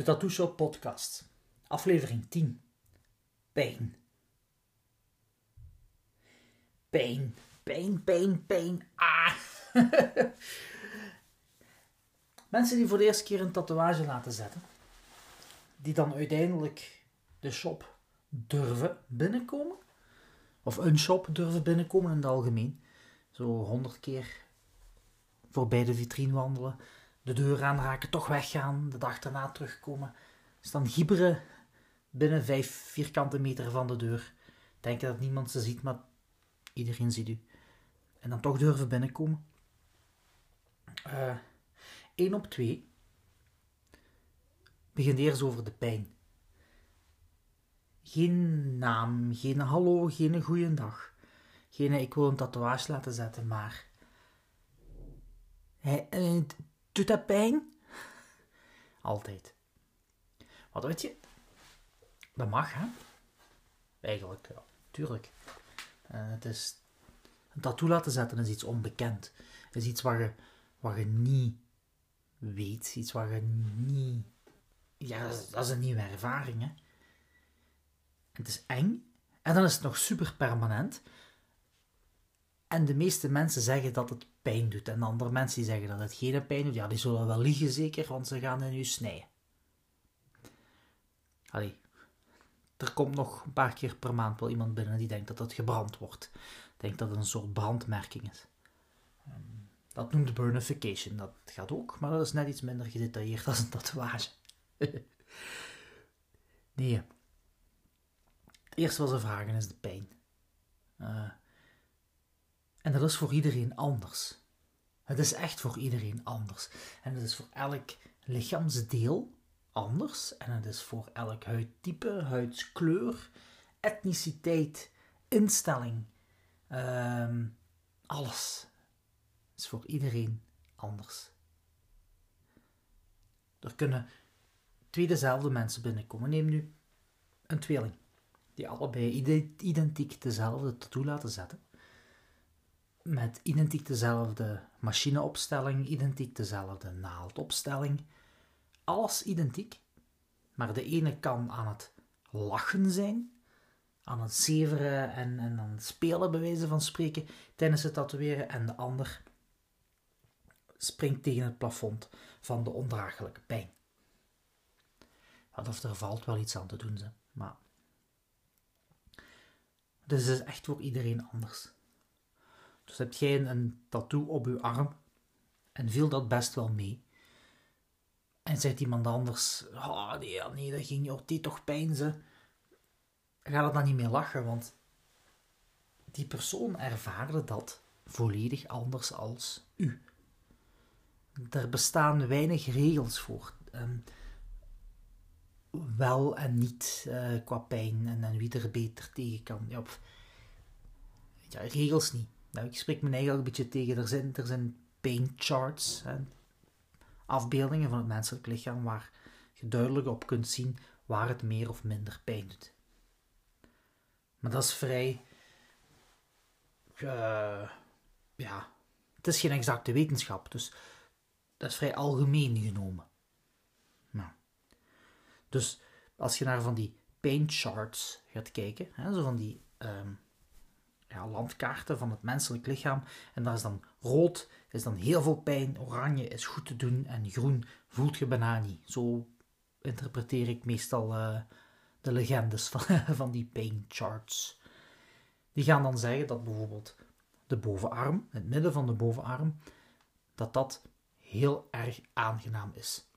De Tattoo Shop Podcast, aflevering 10. Pijn. Pijn, pijn, pijn, pijn. Ah. Mensen die voor de eerste keer een tatoeage laten zetten, die dan uiteindelijk de shop durven binnenkomen, of een shop durven binnenkomen in het algemeen, zo honderd keer voorbij de vitrine wandelen, de deur aanraken, toch weggaan, de dag daarna terugkomen, staan gieberen binnen vijf vierkante meter van de deur, denken dat niemand ze ziet, maar iedereen ziet u. En dan toch durven binnenkomen. Uh, op twee begint eerst over de pijn. Geen naam, geen hallo, geen goeiedag. Geen ik wil een tatoeage laten zetten, maar... Hij, uh, doet dat pijn? Altijd. Wat weet je? Dat mag, hè? Eigenlijk, ja. Tuurlijk. Uh, het is... Een tattoo laten zetten is iets onbekend. is iets wat je, wat je niet weet. Iets wat je niet... Ja, dat is, dat is een nieuwe ervaring, hè. Het is eng. En dan is het nog super permanent. En de meeste mensen zeggen dat het pijn doet. En andere mensen die zeggen dat het geen pijn doet, ja, die zullen wel liegen zeker, want ze gaan in u snijden. Allee, er komt nog een paar keer per maand wel iemand binnen die denkt dat het gebrand wordt. Denkt dat het een soort brandmerking is. Ehm, dat noemt burnification. Dat gaat ook, maar dat is net iets minder gedetailleerd als een tatoeage. nee. Het eerste wat ze vragen is de pijn. Uh, en dat is voor iedereen anders. Het is echt voor iedereen anders. En het is voor elk lichaamsdeel anders. En het is voor elk huidtype, huidskleur, etniciteit, instelling. Uh, alles is voor iedereen anders. Er kunnen twee dezelfde mensen binnenkomen. Neem nu een tweeling, die allebei identiek dezelfde tattoo laten zetten met identiek dezelfde machineopstelling, identiek dezelfde naaldopstelling. Alles identiek, maar de ene kan aan het lachen zijn, aan het zeveren en, en aan het spelen, bij wijze van spreken, tijdens het tatoeëren, en de ander springt tegen het plafond van de ondraaglijke pijn. of er valt wel iets aan te doen, ze. maar. Dus het is echt voor iedereen anders. Dus heb jij een, tattoo op je arm en viel dat best wel mee. En zegt iemand anders, oh nee, dat ging oh, die toch pijn ze. Ga er dan niet meer lachen, want die persoon ervaarde dat volledig anders als u. Er bestaan weinig regels voor. Um, wel en niet uh, qua pijn en, en, wie er beter tegen kan. Ja, ja, regels niet. Nou, ik spreek me eigenlijk een beetje tegen. Er zijn, er zijn pain charts, afbeeldingen van het menselijk lichaam, waar je duidelijk op kunt zien waar het meer of minder pijn doet. Maar dat is vrij. Uh, ja, het is geen exacte wetenschap, dus dat is vrij algemeen genomen. Nou, dus als je naar van die pain charts gaat kijken, hè, zo van die um, landkaarten van het menselijk lichaam. En dat is dan rood, is dan heel veel pijn, oranje is goed te doen en groen voelt je bijna niet. Zo interpreteer ik meestal uh, de legendes van, van die pain charts. Die gaan dan zeggen dat bijvoorbeeld de bovenarm, het midden van de bovenarm, dat dat heel erg aangenaam is.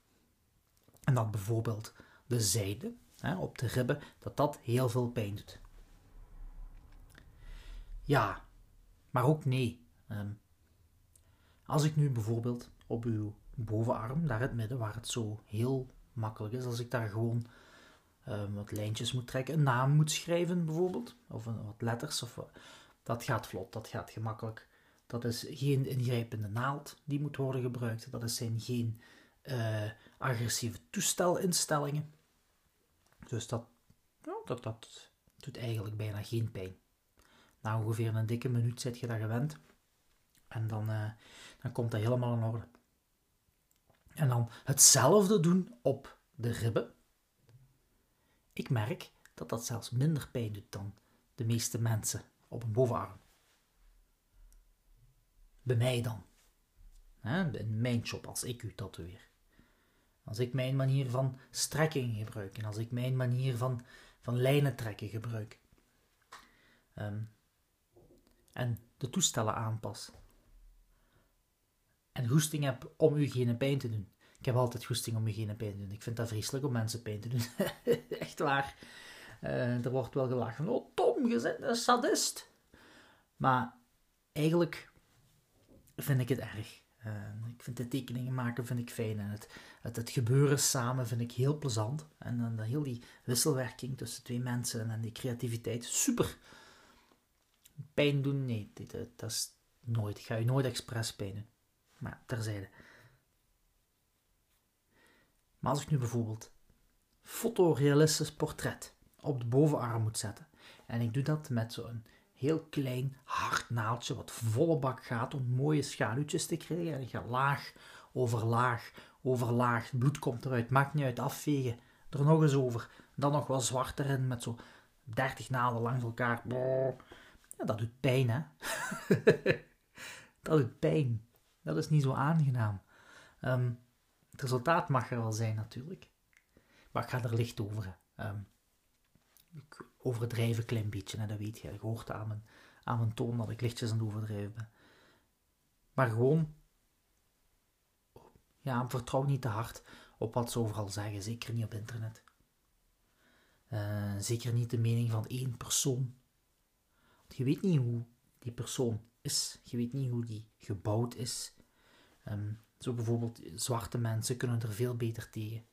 En dat bijvoorbeeld de zijde, hè, op de ribben, dat dat heel veel pijn doet. Ja, maar ook nee. Ehm, als ik nu bijvoorbeeld op uw bovenarm, daar het midden, waar het zo heel makkelijk is, als ik daar gewoon um, wat lijntjes moet trekken, een naam moet schrijven bijvoorbeeld, of wat letters, of, dat gaat vlot, dat gaat gemakkelijk. Dat is geen ingrijpende naald die moet worden gebruikt, dat zijn geen uh, agressieve toestelinstellingen. Dus dat, ja, dat, dat doet eigenlijk bijna geen pijn. Na ongeveer een dikke minuut zit je dat gewend. En dan, uh, dan komt dat helemaal in orde. En dan hetzelfde doen op de ribben. Ik merk dat dat zelfs minder pijn doet dan de meeste mensen op een bovenarm. Bij mij dan. in mijn job als ik u tatoeëer. Als ik mijn manier van strekking gebruik en als ik mijn manier van, van lijnen trekken gebruik. Ehm, en de toestellen aanpas. En goesting heb om u geen pijn te doen. Ik heb altijd goesting om u geen pijn te doen. Ik vind dat vreselijk om mensen pijn te doen. Echt waar. Uh, er wordt wel gelachen oh Tom, je bent een sadist. Maar eigenlijk vind ik het erg. Uh, ik vind de tekeningen maken vind ik fijn en het, het, het gebeuren samen vind ik heel plezant. En dan heel die wisselwerking tussen twee mensen en die creativiteit, super. Pijn doen, nee, dat, dat is nooit. Ik ga je nooit expres pijn doen. Maar terzijde. Maar als ik nu bijvoorbeeld fotorealistisch portret op de bovenarm moet zetten en ik doe dat met zo'n heel klein hard naaldje wat volle bak gaat om mooie schaduwtjes te krijgen en ik ga laag over laag over laag, bloed komt eruit, maakt niet uit, afvegen, er nog eens over, dan nog wel zwart erin met zo 30 naalden langs elkaar. Ja, dat doet pijn, hè? dat doet pijn. Dat is niet zo aangenaam. Ehm, het resultaat mag er wel zijn, natuurlijk. Maar ik ga er licht over. Um, ik overdrijf een klein beetje, hè, dat weet je. Je hoort aan mijn, aan mijn toon dat ik lichtjes aan het overdrijven ben. Maar gewoon, ja, vertrouw niet te hard op wat ze overal zeggen. Zeker niet op internet. Uh, zeker niet de mening van één persoon. Je weet niet hoe die persoon is. Je weet niet hoe die gebouwd is. Um, zo bijvoorbeeld, zwarte mensen kunnen er veel beter tegen.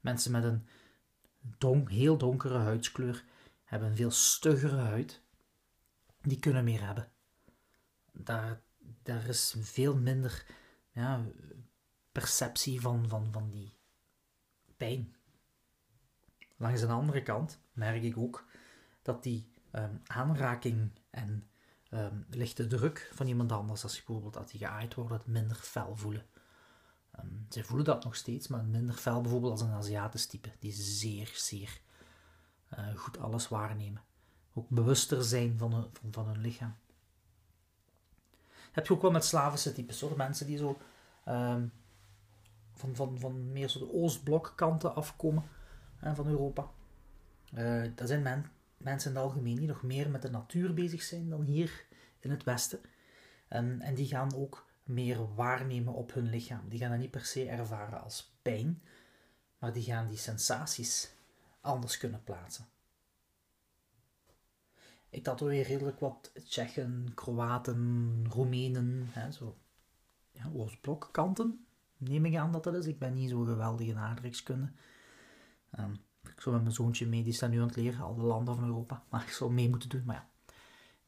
Mensen met een don heel donkere huidskleur hebben een veel stuggere huid. Die kunnen meer hebben. Daar, daar is veel minder ja, perceptie van, van, van die pijn. Langs de andere kant merk ik ook dat die um, aanraking en um, lichte druk van iemand anders, als bijvoorbeeld als die geaaid wordt, dat minder fel voelen. Um, ze voelen dat nog steeds, maar minder fel bijvoorbeeld als een Aziatisch type, die zeer, zeer uh, goed alles waarnemen. Ook bewuster zijn van hun, van, hun lichaam. heb je ook wel met Slavische types hoor, mensen die zo van, van, van meer zo de Oostblokkanten afkomen van Europa. Uh, dat zijn men, mensen in het algemeen die nog meer met de natuur bezig zijn dan hier in het Westen. En, en die gaan ook meer waarnemen op hun lichaam. Die gaan dat niet per se ervaren als pijn, maar die gaan die sensaties anders kunnen plaatsen. Ik tatoeëer redelijk wat Tsjechen, Kroaten, Roemenen, hè, zo ja, Oostblokkanten, neem ik aan dat dat is. Ik ben niet zo'n geweldige nadrukskunde. Um, ik zou met mijn zoontje mee, die staat nu aan het leren, alle landen van Europa. Maar ik zou mee moeten doen, maar ja,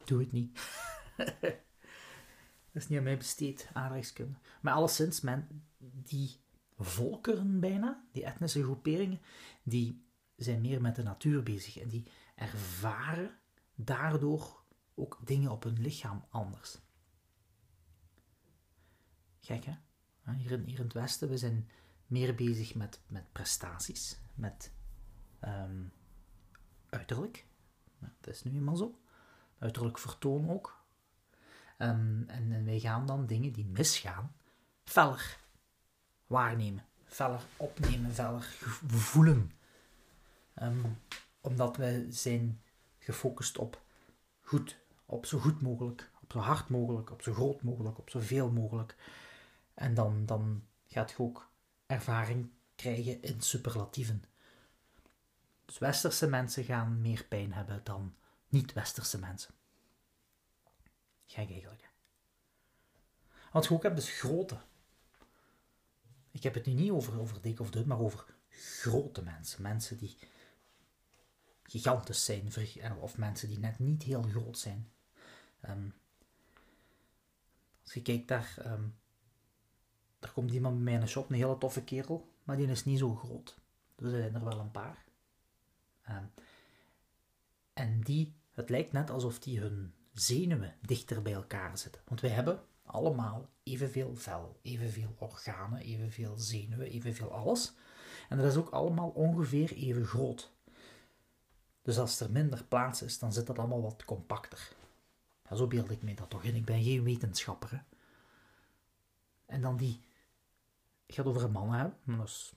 doe het niet. dat is niet aan mij besteed, aardrijkskunde. Maar alleszins, men, die volkeren bijna, die etnische groeperingen, die zijn meer met de natuur bezig. En die ervaren daardoor ook dingen op hun lichaam anders. Gek hè? Hier in, hier in het Westen, we zijn meer bezig met, met prestaties, met um, uiterlijk. dat is nu eenmaal zo. Uiterlijk vertoon ook. Um, en, en wij gaan dan dingen die misgaan, feller waarnemen, feller opnemen, feller voelen. Um, omdat we zijn gefocust op goed, op zo goed mogelijk, op zo hard mogelijk, op zo groot mogelijk, op zoveel mogelijk. En dan, dan gaat je ook ervaring krijgen in superlatieven. Dus westerse mensen gaan meer pijn hebben dan niet-westerse mensen. Gek eigenlijk. Wat je ook hebt is grootte. Ik heb het nu niet over, over dik of dun, maar over grote mensen. Mensen die gigantisch zijn, of mensen die net niet heel groot zijn. Um, als je kijkt daar, um, er komt iemand bij mij in de shop, een hele toffe kerel, maar die is niet zo groot. Dus er zijn er wel een paar. Um, en die, het lijkt net alsof die hun zenuwen dichter bij elkaar zitten. Want wij hebben allemaal evenveel vel, evenveel organen, evenveel zenuwen, evenveel alles. En dat is ook allemaal ongeveer even groot. Dus als er minder plaats is, dan zit dat allemaal wat compacter. Zo beeld ik me dat toch in. Ik ben geen wetenschapper. Hè? En dan die. Ik ga het over mannen hebben, maar dat is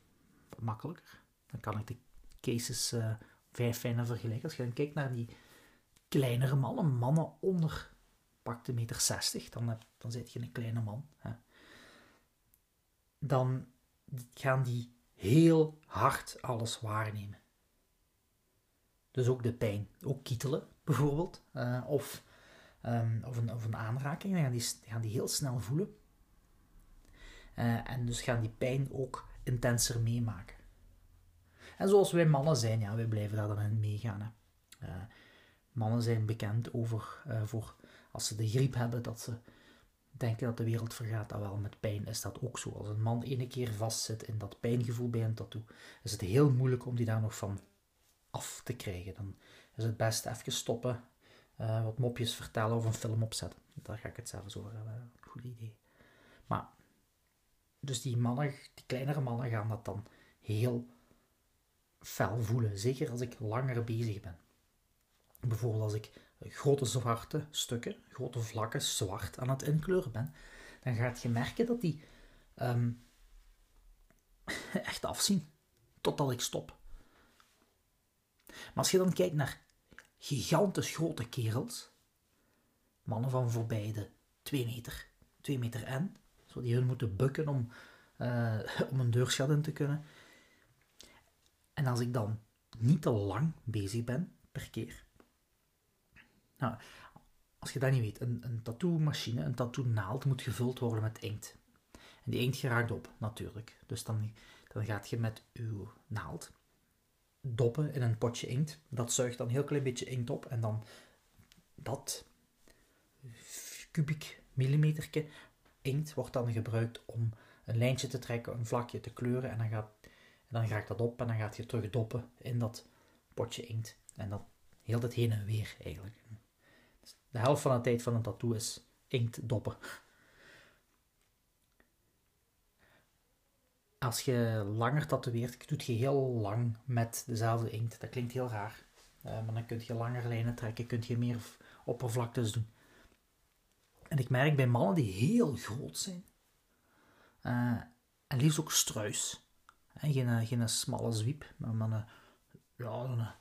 makkelijker. Dan kan ik de cases uh, vrij fijner vergelijken. Als je dan kijkt naar die kleinere mannen, mannen onder pak de meter 60, dan, dan zit je een kleine man. Hè. Dan gaan die heel hard alles waarnemen. Dus ook de pijn, ook kietelen bijvoorbeeld, uh, of, um, of, een, of een aanraking, dan gaan die, gaan die heel snel voelen. Uh, en dus gaan die pijn ook intenser meemaken. En zoals wij mannen zijn, ja, wij blijven daar dan in meegaan. Hè. Uh, mannen zijn bekend over, voor als ze de griep hebben, dat ze denken dat de wereld vergaat. Dat wel met pijn is dat ook zo. Als een man ene keer vastzit in dat pijngevoel bij een tattoo, is het heel moeilijk om die daar nog van af te krijgen. Dan is het best even stoppen, uh, wat mopjes vertellen of een film opzetten. Daar ga ik het zelfs over hebben. Goed idee. Maar, dus die mannen, die kleinere mannen gaan dat dan heel fel voelen. Zeker als ik langer bezig ben. Bijvoorbeeld als ik grote zwarte stukken, grote vlakken zwart aan het inkleuren ben, dan gaat je merken dat die um, echt afzien. Totdat ik stop. Maar als je dan kijkt naar gigantisch grote kerels, mannen van voorbij de 2 meter, 2 meter en, die hun moeten bukken om, uh, om een deurschat in te kunnen. En als ik dan niet te lang bezig ben per keer, nou, als je dat niet weet, een, een tattoo-machine, een tattoo-naald moet gevuld worden met inkt. En die inkt geraakt op, natuurlijk. Dus dan, dan gaat je met je naald doppen in een potje inkt. Dat zuigt dan een heel klein beetje inkt op en dan dat kubiek millimeterke inkt wordt dan gebruikt om een lijntje te trekken, een vlakje te kleuren en dan, gaat, dan raakt dat op en dan gaat je terug doppen in dat potje inkt. En dat heel het heen en weer eigenlijk. De helft van de tijd van een tattoo is inktdoppen. Als je langer tatoeëert, doet je heel lang met dezelfde inkt. Dat klinkt heel raar. Uh, maar dan kun je langer lijnen trekken, kun je meer oppervlaktes doen. En ik merk bij mannen die heel groot zijn, uh, en liefst ook struis, geen, geen smalle zwiep, maar, maar een, ja,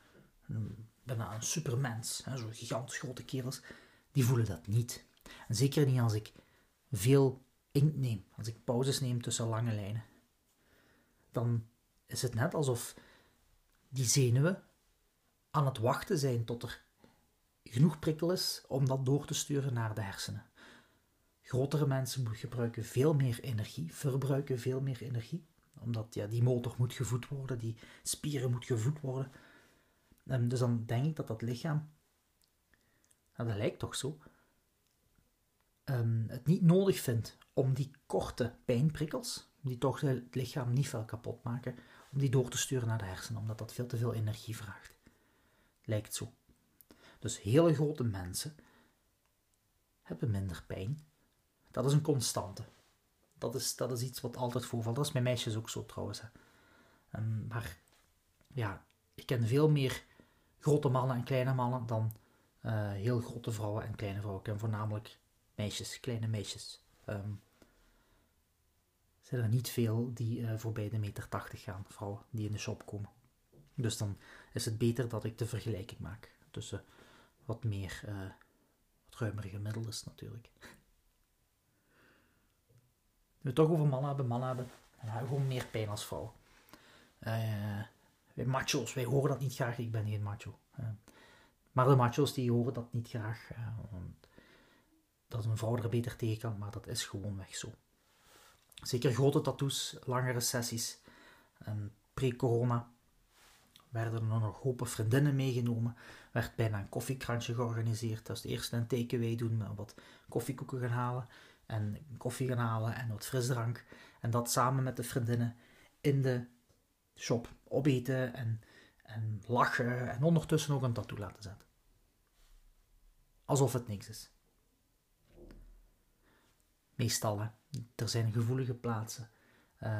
bijna een supermens, zo'n gigantisch grote kerels, die voelen dat niet. En zeker niet als ik veel inkt neem, als ik pauzes neem tussen lange lijnen. Dan is het net alsof die zenuwen aan het wachten zijn tot er genoeg prikkel is om dat door te sturen naar de hersenen. Grotere mensen gebruiken veel meer energie, verbruiken veel meer energie, omdat ja, die motor moet gevoed worden, die spieren moet gevoed worden. En dus dan denk ik dat dat lichaam, dat lijkt toch zo, um, het niet nodig vindt om die korte pijnprikkels, die toch het lichaam niet veel kapot maken, om die door te sturen naar de hersenen, omdat dat veel te veel energie vraagt. Lijkt zo. Dus hele grote mensen hebben minder pijn. Dat is een constante. Dat is, dat is iets wat altijd voorvalt. Dat is bij meisjes ook zo trouwens. Hè. Um, maar ja, ik ken veel meer grote mannen en kleine mannen dan uh, heel grote vrouwen en kleine vrouwen. Ik ken voornamelijk meisjes, kleine meisjes. Um, zijn er niet veel die uh, voorbij de meter 80 gaan, vrouwen die in de shop komen. Dus dan is het beter dat ik de vergelijking maak tussen wat meer, wat ruimere gemiddeldes natuurlijk. We toch over mannen hebben, mannen hebben, dan hebben gewoon meer pijn als vrouw. Uh, wij macho's, wij horen dat niet graag. Ik ben geen macho. Maar de macho's die horen dat niet graag. Uh, dat een vrouw er beter tegen kan, maar dat is gewoon weg zo. Zeker grote tattoos, langere sessies. Pre-corona werden er nog hopen vriendinnen meegenomen. Werd bijna een koffiekrantje georganiseerd. Dat is het eerste een takeaway doen, wat koffiekoeken gaan halen. En koffie gaan halen en wat frisdrank. En dat samen met de vriendinnen in de shop opeten en, en lachen en ondertussen ook een tattoo laten zetten. Alsof het niks is. Meestal, hè. Er zijn gevoelige plaatsen. Uh,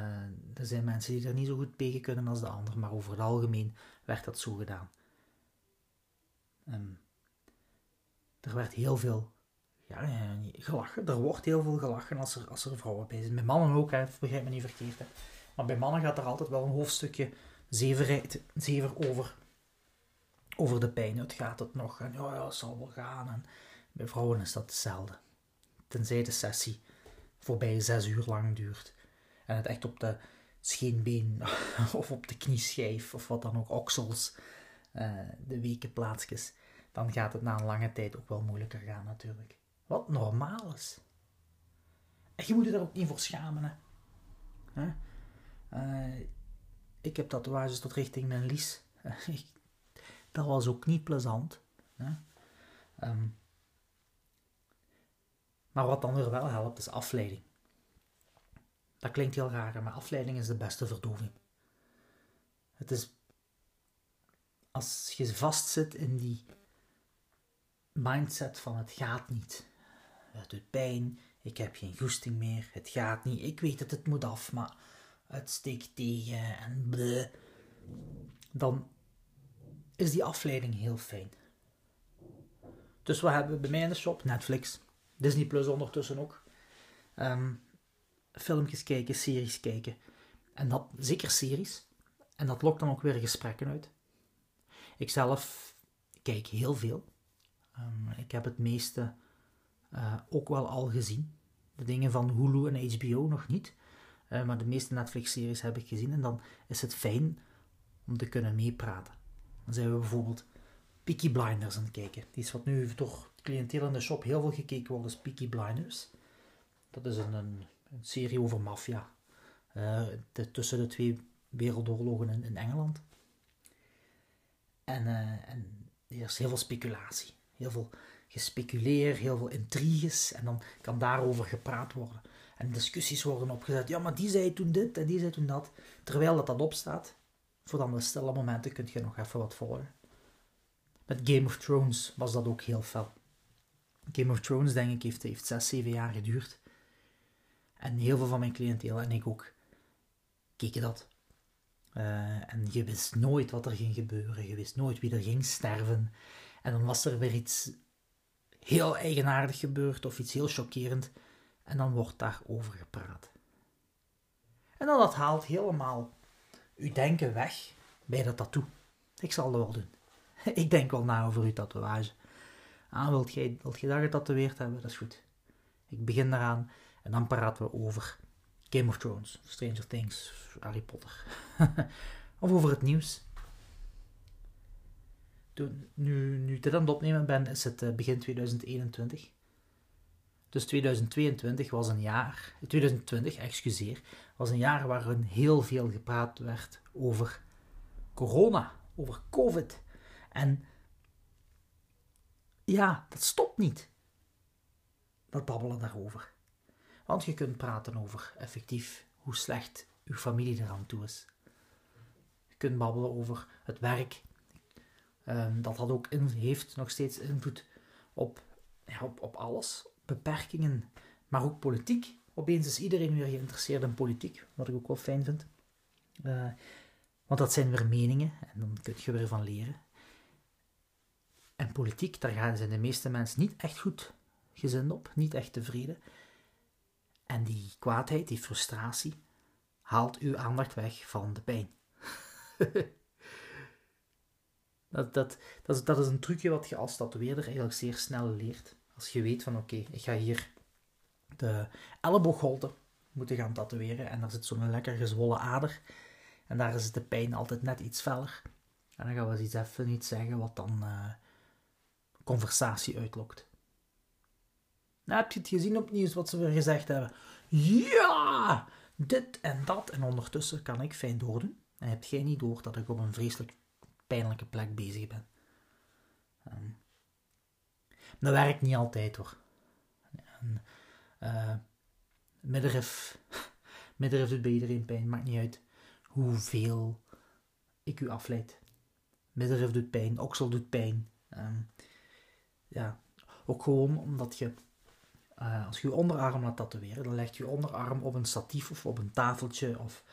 er zijn mensen die er niet zo goed tegen kunnen als de ander, maar over het algemeen werd dat zo gedaan. Um, er werd heel veel ja, gelachen. Er wordt heel veel gelachen als er, als er vrouwen bij zijn. Bij mannen ook, hè, begrijp me niet verkeerd. Hè. Maar bij mannen gaat er altijd wel een hoofdstukje zever, zever over, over de pijn. Het gaat het nog en ja, ja, het zal wel gaan. En bij vrouwen is dat hetzelfde. Tenzij de sessie voorbij zes uur lang duurt. En het echt op de scheenbeen of op de knieschijf of wat dan ook, oksels, uh, de weken plaatsjes. Dan gaat het na een lange tijd ook wel moeilijker gaan natuurlijk. Wat normaal is. En je moet je daar ook niet voor schamen. Hè? Uh, ik heb tatoeages tot richting mijn lies. dat was ook niet plezant. Hè? Um, maar wat dan weer wel helpt, is afleiding. Dat klinkt heel raar, maar afleiding is de beste verdoving. Het is als je vastzit in die mindset van het gaat niet. Het doet pijn, ik heb geen goesting meer, het gaat niet, ik weet dat het moet af, maar het steekt tegen en bleh. Dan is die afleiding heel fijn. Dus we hebben bij mij in de shop Netflix, Disney Plus ondertussen ook. Um, filmpjes kijken, series kijken. En dat, zeker series. En dat lokt dan ook weer gesprekken uit. Ik zelf kijk heel veel. Um, ik heb het meeste uh, ook wel al gezien. De dingen van Hulu en HBO nog niet. Uh, maar de meeste Netflix-series heb ik gezien. En dan is het fijn om te kunnen meepraten. Dan zijn we bijvoorbeeld Peaky Blinders aan het kijken. Die is wat nu door cliënteel in de shop heel veel gekeken wordt, Peaky Blinders. Dat is een, een, serie over maffia. Uh, tussen de twee wereldoorlogen in, in Engeland. En, en er is heel veel speculatie. Heel veel gespeculeer, heel veel intriges. En dan kan daarover gepraat worden. En discussies worden opgezet. Ja, maar die zei toen dit en die zei toen dat. Terwijl dat, dat opstaat. Voor dan de stille momenten kun je nog even wat volgen. Met Game of Thrones was dat ook heel fel. Game of Thrones, denk ik, heeft, heeft 6, 7 jaar geduurd. En heel veel van mijn cliënteel en ik ook keken dat. Uh, en je wist nooit wat er ging gebeuren. Je wist nooit wie er ging sterven. En dan was er weer iets heel eigenaardig gebeurd of iets heel chockerend. En dan wordt daarover gepraat. En dan dat haalt helemaal uw denken weg bij dat tattoo. Ik zal dat wel doen. Ik denk wel na over uw tatoeage. Ah, wilt jij, wilt jij dat getatoeëerd hebben? Dat is goed. Ik begin daaraan en dan praten we over Game of Thrones, Stranger Things, Harry Potter. of over het nieuws. Nu, nu dit aan het opnemen ben, is het eh, begin 2021. Dus 2022 was een jaar, 2020, excuseer, was een jaar waarin heel veel gepraat werd over corona, over COVID. En ja, dat stopt niet. Dat babbelen daarover. Want je kunt praten over effectief hoe slecht uw familie eraan toe is. Je kunt babbelen over het werk. Um, dat had ook heeft nog steeds invloed op, ja, op, op alles. Beperkingen, maar ook politiek. Opeens is iedereen weer geïnteresseerd in politiek, wat ik ook wel fijn vind. Uh, want dat zijn weer meningen en dan kun je weer van leren. En politiek, daar zijn de meeste mensen niet echt goed gezind op, niet echt tevreden. En die kwaadheid, die frustratie, haalt uw aandacht weg van de pijn. dat, dat, dat, is, een trucje wat je als tatoeëerder eigenlijk zeer snel leert. Als je weet van oké, ik ga hier de elleboogholte moeten gaan tatoeëren en daar zit zo'n lekker gezwollen ader. En daar is de pijn altijd net iets feller. En dan gaan we eens even iets zeggen wat dan uh, conversatie uitlokt. Nou, heb je het gezien op nieuws wat ze weer gezegd hebben? Ja, dit en dat. En ondertussen kan ik fijn doordoen. En heb jij niet door dat ik op een vreselijk pijnlijke plek bezig ben. Um, dat werkt niet altijd hoor. En, uh, middenrif, middenrif doet bij iedereen pijn. Maakt niet uit hoeveel ik u afleid. Middenrif doet pijn, oksel doet pijn. Um, ja, ook gewoon omdat je eh, als je je onderarm laat tatoeëren, dan leg je je onderarm op een statief of op een tafeltje of,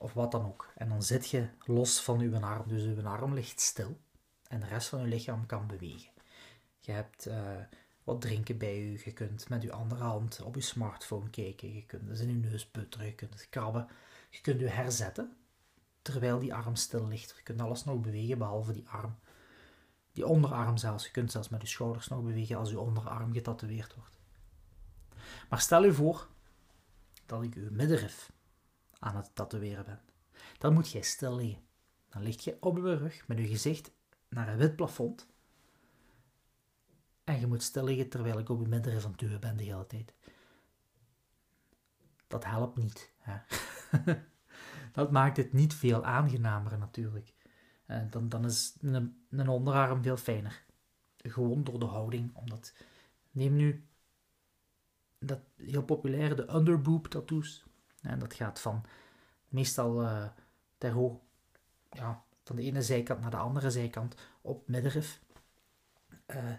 of wat dan ook. En dan zit je los van je arm. Dus je arm ligt stil en de rest van je lichaam kan bewegen. Je hebt uh, wat drinken bij je, je kunt met je andere hand op je smartphone kijken, je kunt dus in je neus putteren, je kunt het krabben, je kunt je herzetten terwijl die arm stil ligt. Je kunt alles nog bewegen behalve die arm. Die onderarm zelfs. Je kunt zelfs met je schouders nog bewegen als je onderarm getatoeëerd wordt. Maar stel je voor dat ik je middenrif aan het tatoeëren ben. Dan moet jij stil liggen. Dan lig je op je rug met je gezicht naar een wit plafond. En je moet stil liggen terwijl ik op je het duwen ben de hele tijd. Dat helpt niet. Hè? dat maakt het niet veel aangenamer natuurlijk. En dan, dan is een, een onderarm veel fijner. Gewoon door de houding. Omdat, neem nu dat heel populair, de underboob tattoos. En dat gaat van meestal uh, ter hoog, ja, van de ene zijkant naar de andere zijkant op middenrif. Uh,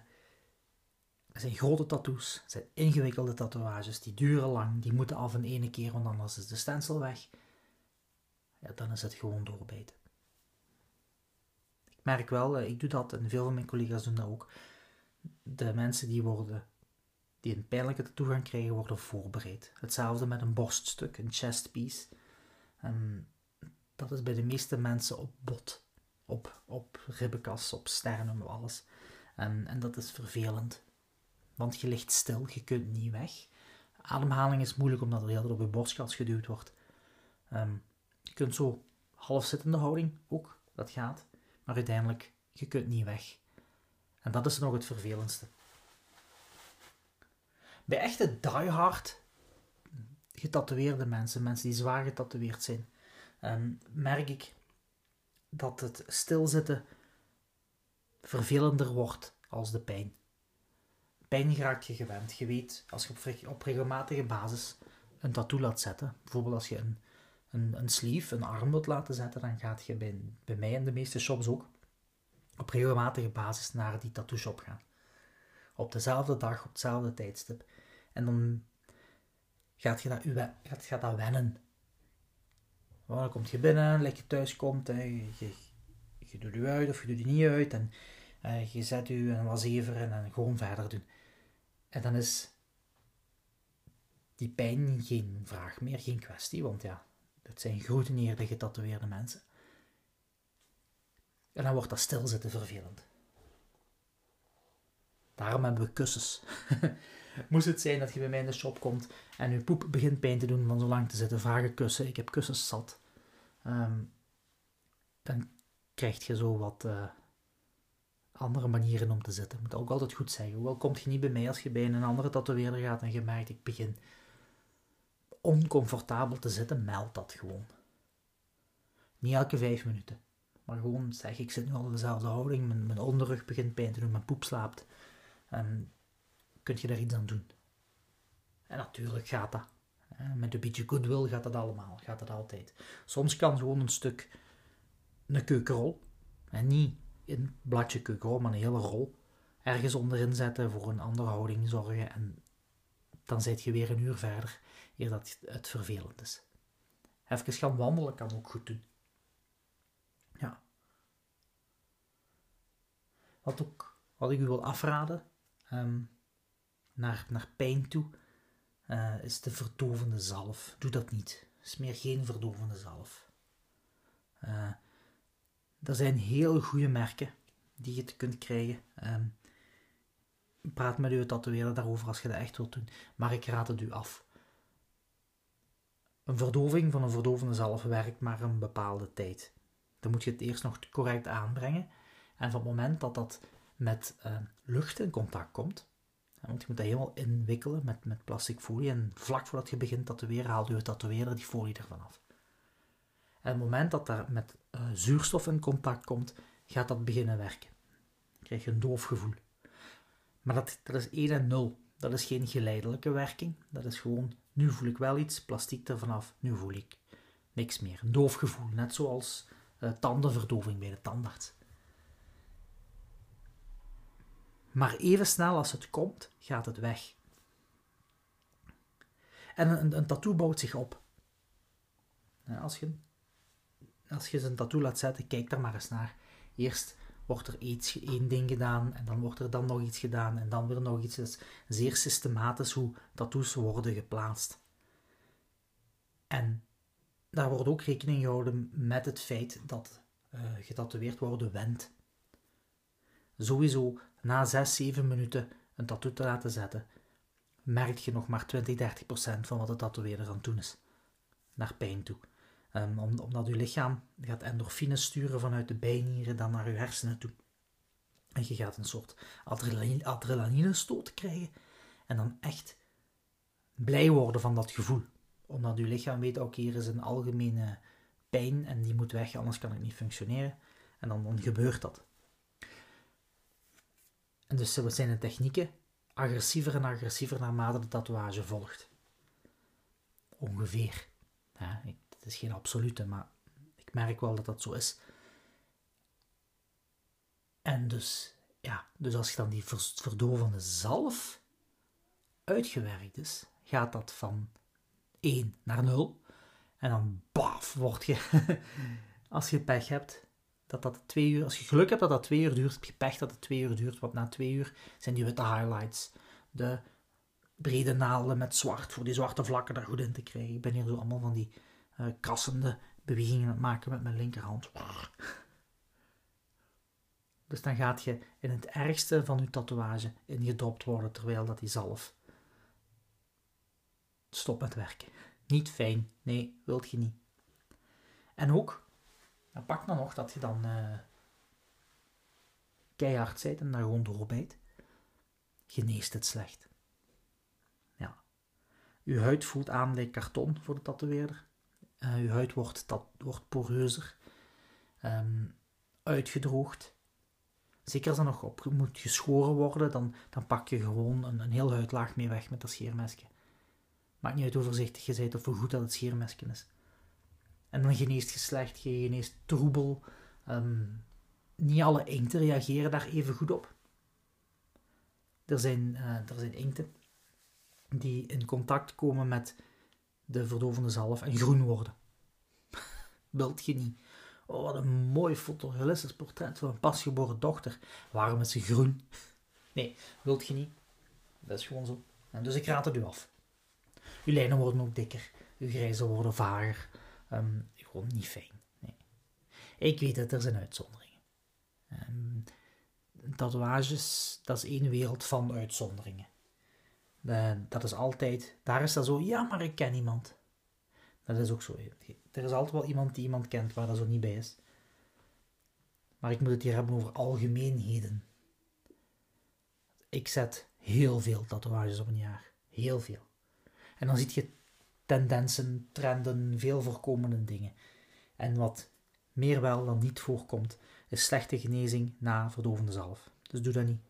dat zijn grote tattoos, zijn ingewikkelde tatoeages, die duren lang, die moeten af in ene keer, want anders is de stencil weg. Ja, dan is het gewoon doorbijten. Ik merk wel, eh, ik doe dat en veel van mijn collega's doen dat ook. De mensen die worden die een pijnlijke toegang krijgen, worden voorbereid. Hetzelfde met een borststuk, een chest piece. En dat is bij de meeste mensen op bot, op, op ribbenkas, op sternum, alles. En, en dat is vervelend, want je ligt stil, je kunt niet weg. Ademhaling is moeilijk omdat er heel veel op je borstkas geduwd wordt. Ehm, je kunt zo half zittende houding ook, dat gaat. Maar uiteindelijk, je kunt niet weg. En dat is nog het vervelendste. Bij echte diehard getatoeëerde mensen, mensen die zwaar getatoeëerd zijn, um, merk ik dat het stilzitten vervelender wordt als de pijn. Pijn raakt je gewend. Je weet, als je op, regelmatige basis een tattoo laat zetten, bijvoorbeeld als je een, een, een sleeve, een arm wilt laten zetten, dan gaat je bij, bij mij en de meeste shops ook op regelmatige basis naar die tattoo shop gaan. Op dezelfde dag, op hetzelfde tijdstip. En dan gaat je dat, gaat, gaat dat wennen. dan kom je binnen, leg je thuis komt, je, je, doet je uit of je doet je niet uit. En uh, je zet je een wasever en dan gewoon verder doen. En dan is die pijn geen vraag meer, geen kwestie, want ja, dat zijn grote neerde getatoeëerde mensen. En dan wordt dat stilzitten vervelend. Daarom hebben we kussens. Moest het zijn dat je bij mij in de shop komt en je poep begint pijn te doen van zo lang te zitten, vragen kussen. Ik heb kussens zat. Ehm, dan krijg je zo wat uh, andere manieren om te zitten. Moet ook altijd goed zeggen. Hoewel komt je niet bij mij als je bij een andere tatoeëerder gaat en je merkt ik begin oncomfortabel te zitten, meld dat gewoon. Niet elke vijf minuten. Maar gewoon zeg ik zit nu al in dezelfde houding, mijn, mijn onderrug begint pijn te doen, mijn poep slaapt. En kun je daar iets aan doen. En natuurlijk gaat dat. Met een beetje goodwill gaat dat allemaal, gaat dat altijd. Soms kan gewoon een stuk, een keukenrol, en niet een bladje keukenrol, maar een hele rol, ergens onderin zetten voor een andere houding zorgen en dan zit je weer een uur verder, eer dat het vervelend is. Even gaan wandelen kan ook goed doen. Ja. Wat, ook, wat ik u wil afraden, um, naar, naar pijn toe, uh, is de verdovende zalf. Doe dat niet. Smeer geen verdovende zalf. Uh, er zijn heel goede merken die je kunt krijgen. Um, praat met uw tatoeëerder daarover als je dat echt wilt doen. Maar ik raad het u af. Een verdoving van een verdovende zalf werkt maar een bepaalde tijd. Dan moet je het eerst nog correct aanbrengen. En van het moment dat dat met uh, lucht in contact komt, want je moet dat helemaal inwikkelen met, met plastic folie. En vlak voordat je begint tatoeëren, haalt je tatoeëerder die folie ervan af. En op het moment dat daar met uh, zuurstof in contact komt, gaat dat beginnen werken. Dan krijg je een doof gevoel. Maar dat, dat is 1 en 0. Dat is geen geleidelijke werking. Dat is gewoon, nu voel ik wel iets, plastiek er vanaf, nu voel ik niks meer. Een doof gevoel, net zoals uh, tandenverdoving bij de tandarts. Maar even snel als het komt, gaat het weg. En een, een tattoo bouwt zich op. als, je, als je een tattoo laat zetten, kijk daar maar eens naar. Eerst wordt er iets, één ding gedaan en dan wordt er dan nog iets gedaan en dan weer nog iets. Is zeer systematisch hoe tattoos worden geplaatst. En daar wordt ook rekening gehouden met het feit dat uh, getatoeëerd worden wendt. Sowieso na 6, 7 minuten een tattoo te laten zetten, merk je nog maar 20, 30 procent van wat de tatoeëerder aan het doen is. Naar pijn toe. Um, omdat je lichaam gaat endorfines sturen vanuit de bijnieren dan naar je hersenen toe. En je gaat een soort adrenaline, adrenaline stoot krijgen en dan echt blij worden van dat gevoel. Omdat je lichaam weet, oké, hier is een algemene pijn en die moet weg, anders kan ik niet functioneren. En dan gebeurt dat. En dus zijn de technieken agressiever en agressiever naarmate de tatoeage volgt. Ongeveer. Ja, het is geen absolute, maar ik merk wel dat dat zo is. En dus, ja, dus als je dan die verdovende zalf uitgewerkt is, gaat dat van 1 naar 0. En dan baf, word je, als je pech hebt, dat dat twee uur, als je geluk hebt dat dat twee uur duurt, heb je pech dat het twee uur duurt, want na twee uur zijn die witte highlights, de brede naalden met zwart, voor die zwarte vlakken daar goed in te krijgen. Ik ben hier zo allemaal van die uh, krassende bewegingen aan het maken met mijn linkerhand. Dus dan gaat je in het ergste van je tatoeage ingedropt worden terwijl dat die zalf stopt met werken. Niet fijn, nee, wilt je niet. En ook, dan pak dan nog dat je dan uh, keihard bent en daar gewoon doorbijt. Geneest het slecht. Ja. Uw huid voelt aan lijkt karton voor de tatoeëerder. Uh, uw huid wordt, dat, wordt poreuzer, um, uitgedroogd. Zeker als er nog op moet geschoren worden, dan, dan pak je gewoon een, een heel huidlaag mee weg met dat scheermesje. Maakt niet uit hoe voorzichtig je bent of hoe goed dat het scheermesje is. En dan geneest je slecht, je geneest troebel. Um, niet alle inkten reageren daar even goed op. Er zijn, uh, er zijn inkten die in contact komen met de verdovende zalf en groen worden. Wilt je niet? Oh, wat een mooi fotorealistisch portret van een pasgeboren dochter. Waarom is ze groen? Nee, wilt je niet? Dat is gewoon zo. En dus ik raad het u af. Uw lijnen worden ook dikker. Uw grijzen worden vager. Gewoon niet fijn. Nee. Ik weet dat er zijn uitzonderingen. Um, tatoeages, dat is één wereld van uitzonderingen. Uh, dat is altijd, daar is dat zo, ja, maar ik ken iemand. Dat is ook zo. Er is altijd wel iemand die iemand kent waar dat zo niet bij is. Maar ik moet het hier hebben over algemeenheden. Ik zet heel veel tatoeages op een jaar. Heel veel. En dan zie je tendensen, trenden, veel voorkomende dingen. En wat meer wel dan niet voorkomt, is slechte genezing na verdovende zalf. Dus doe dat niet.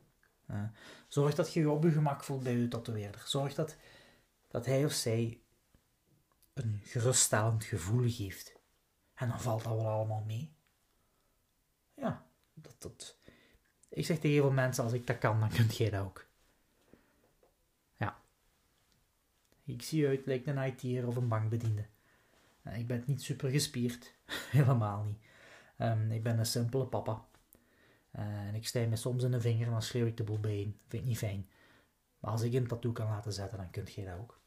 zorg dat je je op je gemak voelt bij je tatoeëerder. Zorg dat, dat hij of zij een geruststellend gevoel geeft. En dan valt dat wel allemaal mee. Ja, dat, dat. Ik zeg tegen heel veel mensen, als ik dat kan, dan kunt jij dat ook. Ik zie uit lijkt een IT'er of een bankbediende. Eh, ik ben niet super gespierd, helemaal niet. Um, ik ben een simpele papa. Uh, en ik stijg me soms in de vinger en dan schreeuw ik de boel bijeen. Vind ik niet fijn. Maar als ik een tattoo kan laten zetten, dan kunt jij dat ook.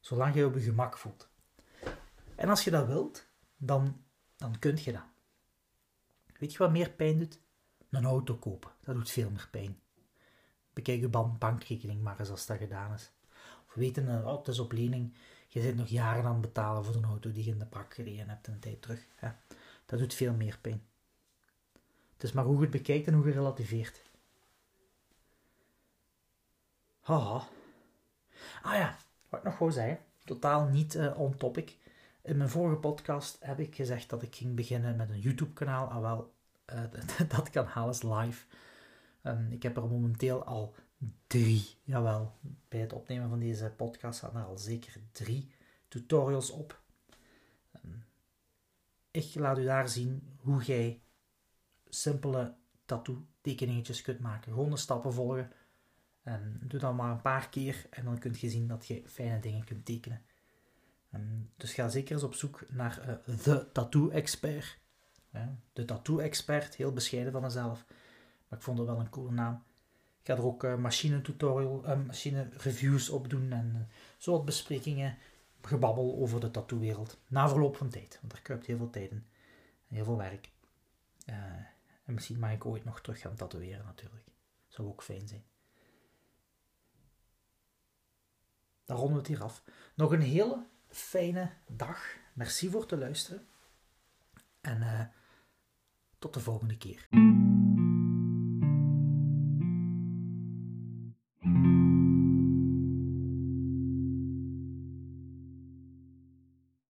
Zolang je op je gemak voelt. En als je dat wilt, dan, dan kun je dat. Weet je wat meer pijn doet? Een auto kopen. Dat doet veel meer pijn. Bekijk je bankrekening maar eens als dat gedaan is weten, uh, oh, het is op lening. Je zit nog jaren aan het betalen voor een auto die je in de bak gereden hebt een tijd terug. Dat doet veel meer pijn. Het is maar hoe je het bekijkt en hoe je relativeert. Haha. Ah ja, wat ik nog wou zeggen, totaal niet uh, on topic. In mijn vorige podcast heb ik gezegd dat ik ging beginnen met een YouTube-kanaal. Ah wel, uh, dat kanaal is live. Um, ik heb er momenteel al drie, jawel, bij het opnemen van deze podcast staan er al zeker drie tutorials op. Ehm, ik laat u daar zien hoe jij simpele tattoo tekeningetjes kunt maken. Gewoon de stappen volgen. En doe dat maar een paar keer en dan kun je zien dat je fijne dingen kunt tekenen. En dus ga zeker eens op zoek naar uh, The Tattoo Expert. de Tattoo Expert, heel bescheiden van mezelf. Maar ik vond het wel een coole naam. Ik ga er ook uh, machine tutorial, uh, machine reviews op doen en zo wat besprekingen, gebabbel over de tattoowereld. Na verloop van tijd, want er kruipt heel veel tijd in. Heel veel werk. en misschien mag ik ooit nog terug gaan tatoeëren natuurlijk. Zou ook fijn zijn. Dan ronden we het hier af. Nog een hele fijne dag. Merci voor te luisteren. En tot de volgende keer.